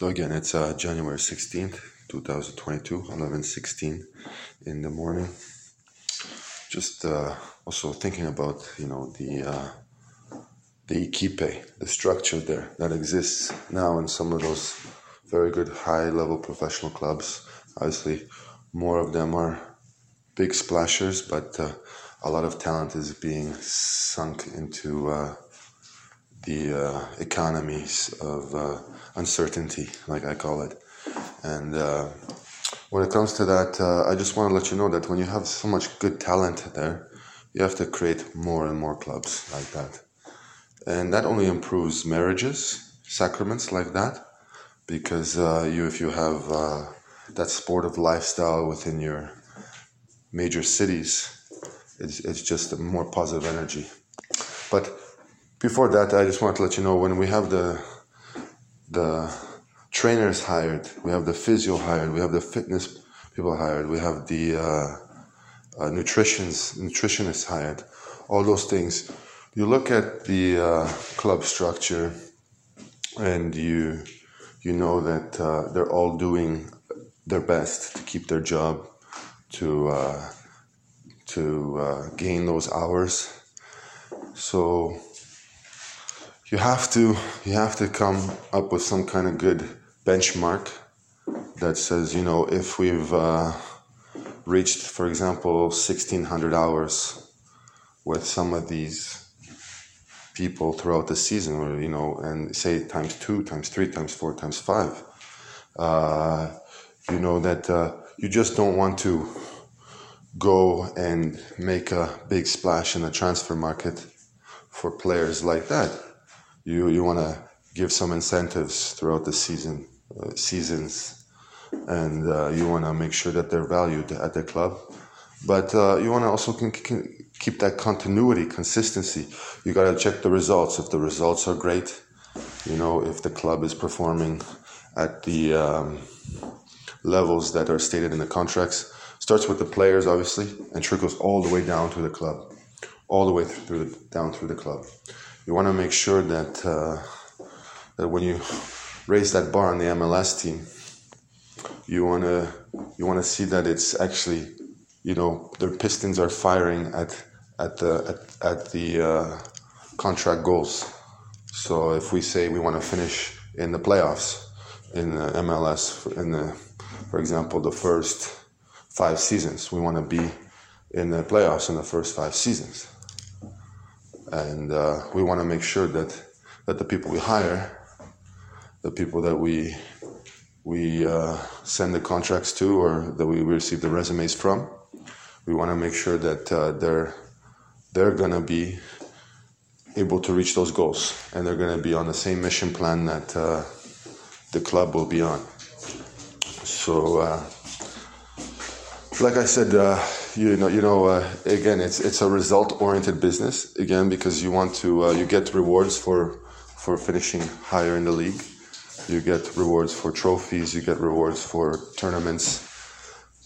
So again, it's uh, January 16th, 2022, 11:16 in the morning. Just uh, also thinking about you know the uh, the equipe, the structure there that exists now in some of those very good high-level professional clubs. Obviously, more of them are big splashers, but uh, a lot of talent is being sunk into uh, the uh, economies of uh, uncertainty, like I call it. And uh, when it comes to that, uh, I just want to let you know that when you have so much good talent there, you have to create more and more clubs like that. And that only improves marriages, sacraments like that, because uh, you, if you have uh, that sportive lifestyle within your major cities, it's, it's just a more positive energy. But before that, I just want to let you know when we have the the trainers hired, we have the physio hired, we have the fitness people hired, we have the uh, uh, nutritions nutritionists hired, all those things. You look at the uh, club structure, and you you know that uh, they're all doing their best to keep their job, to uh, to uh, gain those hours. So you have to you have to come up with some kind of good benchmark that says you know if we've uh, reached for example 1600 hours with some of these people throughout the season or you know and say times two times three times four times five uh, you know that uh, you just don't want to go and make a big splash in the transfer market for players like that you you want to give some incentives throughout the season uh, seasons, and uh, you want to make sure that they're valued at the club. But uh, you want to also can, can keep that continuity, consistency. You got to check the results. If the results are great, you know, if the club is performing at the um, levels that are stated in the contracts, starts with the players obviously, and trickles all the way down to the club, all the way through the, down through the club you want to make sure that uh, that when you raise that bar on the MLS team, you want to you want to see that it's actually you know their pistons are firing at at the at, at the uh, contract goals. So if we say we want to finish in the playoffs in the MLS in the for example the first five seasons, we want to be in the playoffs in the first five seasons and uh, we want to make sure that that the people we hire, the people that we we uh, send the contracts to or that we receive the resumes from, we want to make sure that uh, they're they're gonna be able to reach those goals and they're gonna be on the same mission plan that uh, the club will be on. So, uh, like I said uh, you know, you know, uh, again, it's it's a result-oriented business again because you want to uh, you get rewards for for finishing higher in the league. You get rewards for trophies. You get rewards for tournaments,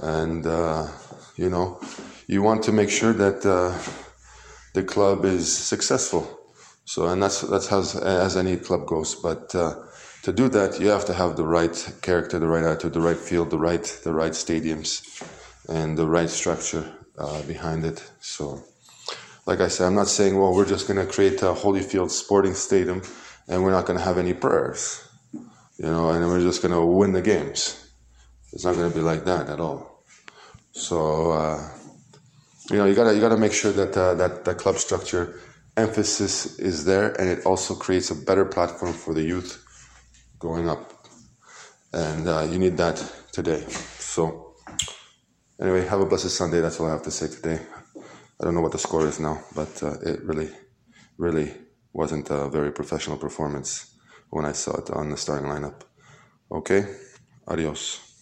and uh, you know, you want to make sure that uh, the club is successful. So, and that's that's how as any club goes. But uh, to do that, you have to have the right character, the right attitude, the right field, the right the right stadiums and the right structure uh, behind it. So, like I said, I'm not saying, well, we're just going to create a Holyfield Sporting Stadium and we're not going to have any prayers, you know, and we're just going to win the games. It's not going to be like that at all. So, uh, you know, you gotta you gotta make sure that uh, that the club structure emphasis is there, and it also creates a better platform for the youth going up, and uh, you need that today. So. Anyway, have a blessed Sunday. That's all I have to say today. I don't know what the score is now, but uh, it really, really wasn't a very professional performance when I saw it on the starting lineup. Okay, adios.